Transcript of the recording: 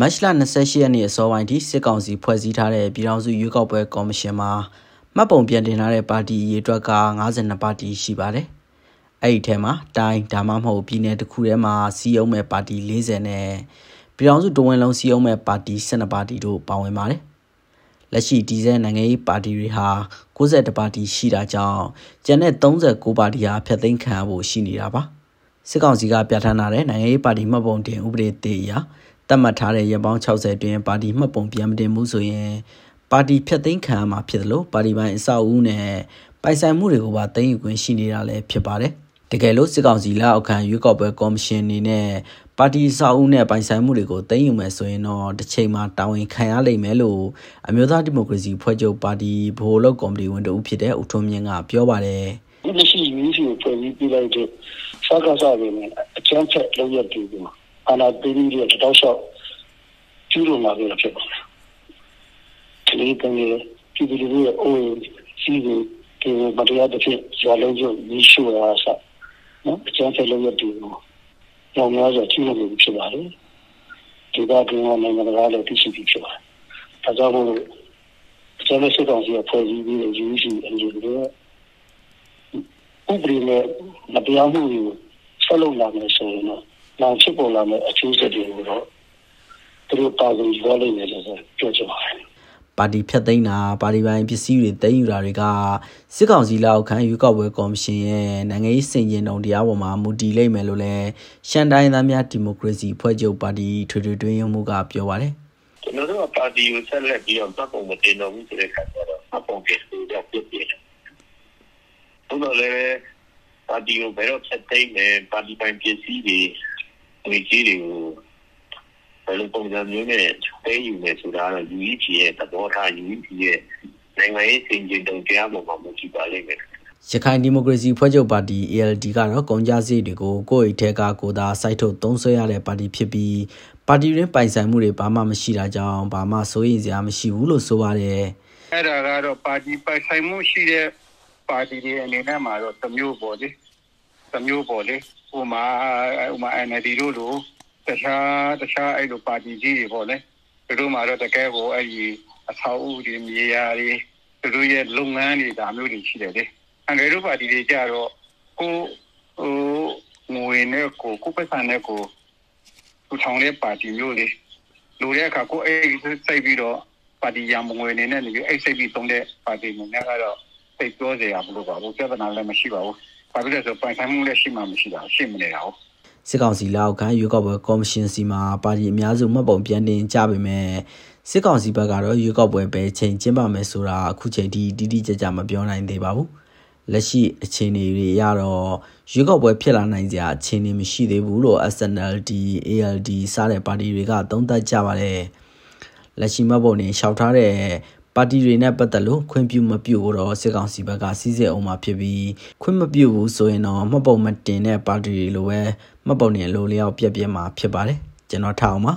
မတ်လ28ရက်နေ့အစောပိုင်းထိစစ်ကောင်စီဖွဲ့စည်းထားတဲ့ပြည်ထောင်စုရွေးကောက်ပွဲကော်မရှင်မှာမှတ်ပုံပြန်တင်ထားတဲ့ပါတီရေအတွက်က52ပါတီရှိပါတယ်။အဲ့ဒီထဲမှာတိုင်းဒါမှမဟုတ်ပြည်နယ်တစ်ခုထဲမှာစီးအောင်မဲ့ပါတီ40နဲ့ပြည်ထောင်စုတဝန်လုံးစီးအောင်မဲ့ပါတီ12ပါတီတို့ပါဝင်ပါတယ်။လက်ရှိတည်ဆဲနိုင်ငံရေးပါတီတွေဟာ62ပါတီရှိတာကြောင့်ကျန်တဲ့39ပါတီဟာဖျက်သိမ်းခံရဖို့ရှိနေတာပါ။စစ်ကောင်စီကပြဋ္ဌာန်းထားတဲ့နိုင်ငံရေးပါတီမှတ်ပုံတင်ဥပဒေသေးအရ သတ်မှတ်ထားတဲ့ရပောင်း60တွင်ပါတီမှတ်ပုံပြန်မတင်မှုဆိုရင်ပါတီဖျက်သိမ်းခံရမှာဖြစ်တယ်လို့ပါတီပိုင်းအဆောက်အဦနဲ့ပိုင်ဆိုင်မှုတွေကိုပါသိမ်းယူခွင့်ရှိနေတာလည်းဖြစ်ပါတယ်။တကယ်လို့စစ်ကောင်စီလက်အောက်ခံရွေးကောက်ပွဲကော်မရှင်အနေနဲ့ပါတီအဆောက်အဦနဲ့ပိုင်ဆိုင်မှုတွေကိုသိမ်းယူမယ်ဆိုရင်တော့တစ်ချိန်မှာတာဝန်ခံရလိမ့်မယ်လို့အမျိုးသားဒီမိုကရေစီဖွဲ့ချုပ်ပါတီဗဟိုလုပ်ကော်မတီဝင်တဦးဖြစ်တဲ့ဦးထွန်းမြင့်ကပြောပါတယ်။ဒီလက်ရှိ UEC ကိုဖွဲ့စည်းပြလိုက်တဲ့စကားစားတွေနဲ့အချမ်းချက်လုပ်ရတဲ့ဒီမှာ အာဏာသိမ်းပြီးတဲ့တောက်လျှောက်ကျူးလွန်လာခဲ့တာဖြစ်ပါတယ်။ဒီလိုကနေပြည်သူတွေရဲ့အိုးစီးကိုဒီမတရားတစ်ဖြစ်ရွာလုံးကျရရှိရတာဆက်နော်အကျန်းဖက်လို့ရတူတော့များစွာကျူးလွန်နေဖြစ်ပါတယ်။ဒီကကနိုင်ငံသားလည်းသိရှိပြီးဖြစ်ပါတယ်။ဒါကြောင့်မို့အကျန်းဖက်စစ်ကောင်စီကဖွဲ့စည်းပြီးတဲ့ UEC အနေနဲ့ဥပဒေနဲ့မတရားမှုတွေဆက်လုပ်လာမယ်ဆိုရင်တော့ နောက်ဖြစ်ပေါ်လာမယ့်အကျိုးဆက်တွေကိုတော့သူတို့ပါဝင်ရွေးလိမ့်မယ်လို့ပြောချင်ပါတယ်ပါတီဖြတ်သိမ်းတာပါတီပိုင်းပစ္စည်းတွေသိမ်းယူတာတွေကစစ်ကောင်စီလက်အောက်ခံရွေးကောက်ပွဲကော်မရှင်ရဲ့နိုင်ငံရေးစင်ကျင်တုံတရားပေါ်မှာမူတည်လိမ့်မယ်လို့လည်းရှန်တိုင်းသားများဒီမိုကရေစီဖွဲ့ချုပ်ပါတီထွေထွေတွင်းရုံးမှုကပြောပါတယ်ကျွန်တော်တို့ပါတီကိုဆက်လက်ပြီးတော့ပတ်ပုံမတင်တော့ဘူးဆိုတဲ့ခါကျတော့ပတ်ပုံပြည့်တော့ပြည့်ပြည့်တယ်။ဘုလို့လည်းပါတီကိုဘယ်တော့ဆက်သိမ်းမယ်ပါတီပိုင်းပစ္စည်းတွေ ငွေကြီးတွေကိုဘယ်လိုပုံစံမျိုးနဲ့သိယူမယ်ဆိုတာတော့ UEP ရဲ့သဘောထား UEP ရဲ့နိုင်ငံရေးစင်ကြင်တုံတရားပေါ်မှာမူတည်ပါလိမ့်မယ်ရခိုင်ဒီမိုကရေစီဖွဲ့ချုပ်ပါတီ ALD ကတော့ကုန်ကြစည်တွေကိုကိုယ့်အိတ်ထဲကကိုသာစိုက်ထုတ်သုံးဆွဲရတဲ့ပါတီဖြစ်ပြီးပါတီရင်းပိုင်ဆိုင်မှုတွေဘာမှမရှိတာကြောင့်ဘာမှစိုးရိမ်စရာမရှိဘူးလို့ဆိုပါတယ်အဲ့ဒါကတော့ပါတီပိုင်ဆိုင်မှုရှိတဲ့ပါတီတွေအနေနဲ့မှာတော့တမျိုးပေါ့လေ တမျိုးပေါ့လေဟိုမှာဟိုမှာ NLD တို့လိုတခြားတခြားအဲ့လိုပါတီကြီးတွေပေါ့လေသူတို့မှာတော့တကယ်ကိုအဲ့ဒီအဆောက်အဦတွေမြေယာတွေသူတို့ရဲ့လုပ်ငန်းတွေဒါမျိုးတွေရှိတယ်လေအန်ဂယ်တို့ပါတီတွေကြတော့ကိုဟိုငွေနဲ့ကိုကိုပတ်စံနဲ့ကိုထူထောင်တဲ့ပါတီမျိုးလေလူတဲ့အခါကိုအဲ့စိတ်ပြီးတော့ပါတီရံငွေနေနဲ့နေပြီးအဲ့စိတ်ပြီးသုံးတဲ့ပါတီမျိုးနဲ့ကတော့စိတ်ပြောစရာမလိုပါဘူးပြဿနာလည်းမရှိပါဘူး ဘာဖြစ်လဲဆိုပိုင်ဆိုင်မှုလည်းရှိမှမရှိတာရှိမနေတာဟုတ်စစ်ကောင်စီလက်အောက်ခံရွေးကောက်ပွဲကော်မရှင်စီမှာပါတီအများစုမှတ်ပုံပြန်တင်ကြပေမဲ့စစ်ကောင်စီဘက်ကတော့ရွေးကောက်ပွဲပဲချိန်ကျင်းပမယ်ဆိုတာအခုချိန်ထိတိတိကျကျမပြောနိုင်သေးပါဘူးလက်ရှိအခြေအနေတွေရတော့ရွေးကောက်ပွဲဖြစ်လာနိုင်စရာအခြေအနေမရှိသေးဘူးလို့ SNLD ALD စတဲ့ပါတီတွေကသုံးသပ်ကြပါတယ်လက်ရှိမှတ်ပုံနေရှောက်ထားတဲ့ ပါတီတွေနဲ့ပတ်သက်လို့ခွင့်ပြုမပြုတော့စစ်ကောင်စီဘက်ကစီးစစ်အောင်မှာဖြစ်ပြီးခွင့်မပြုဘူးဆိုရင်တော့မှတ်ပုံမတင်တဲ့ပါတီတွေလိုပဲမှတ်ပုံနေလိုလျောက်ပြက်ပြက်မှာဖြစ်ပါတယ်ကျွန်တော်ထားအောင်ပါ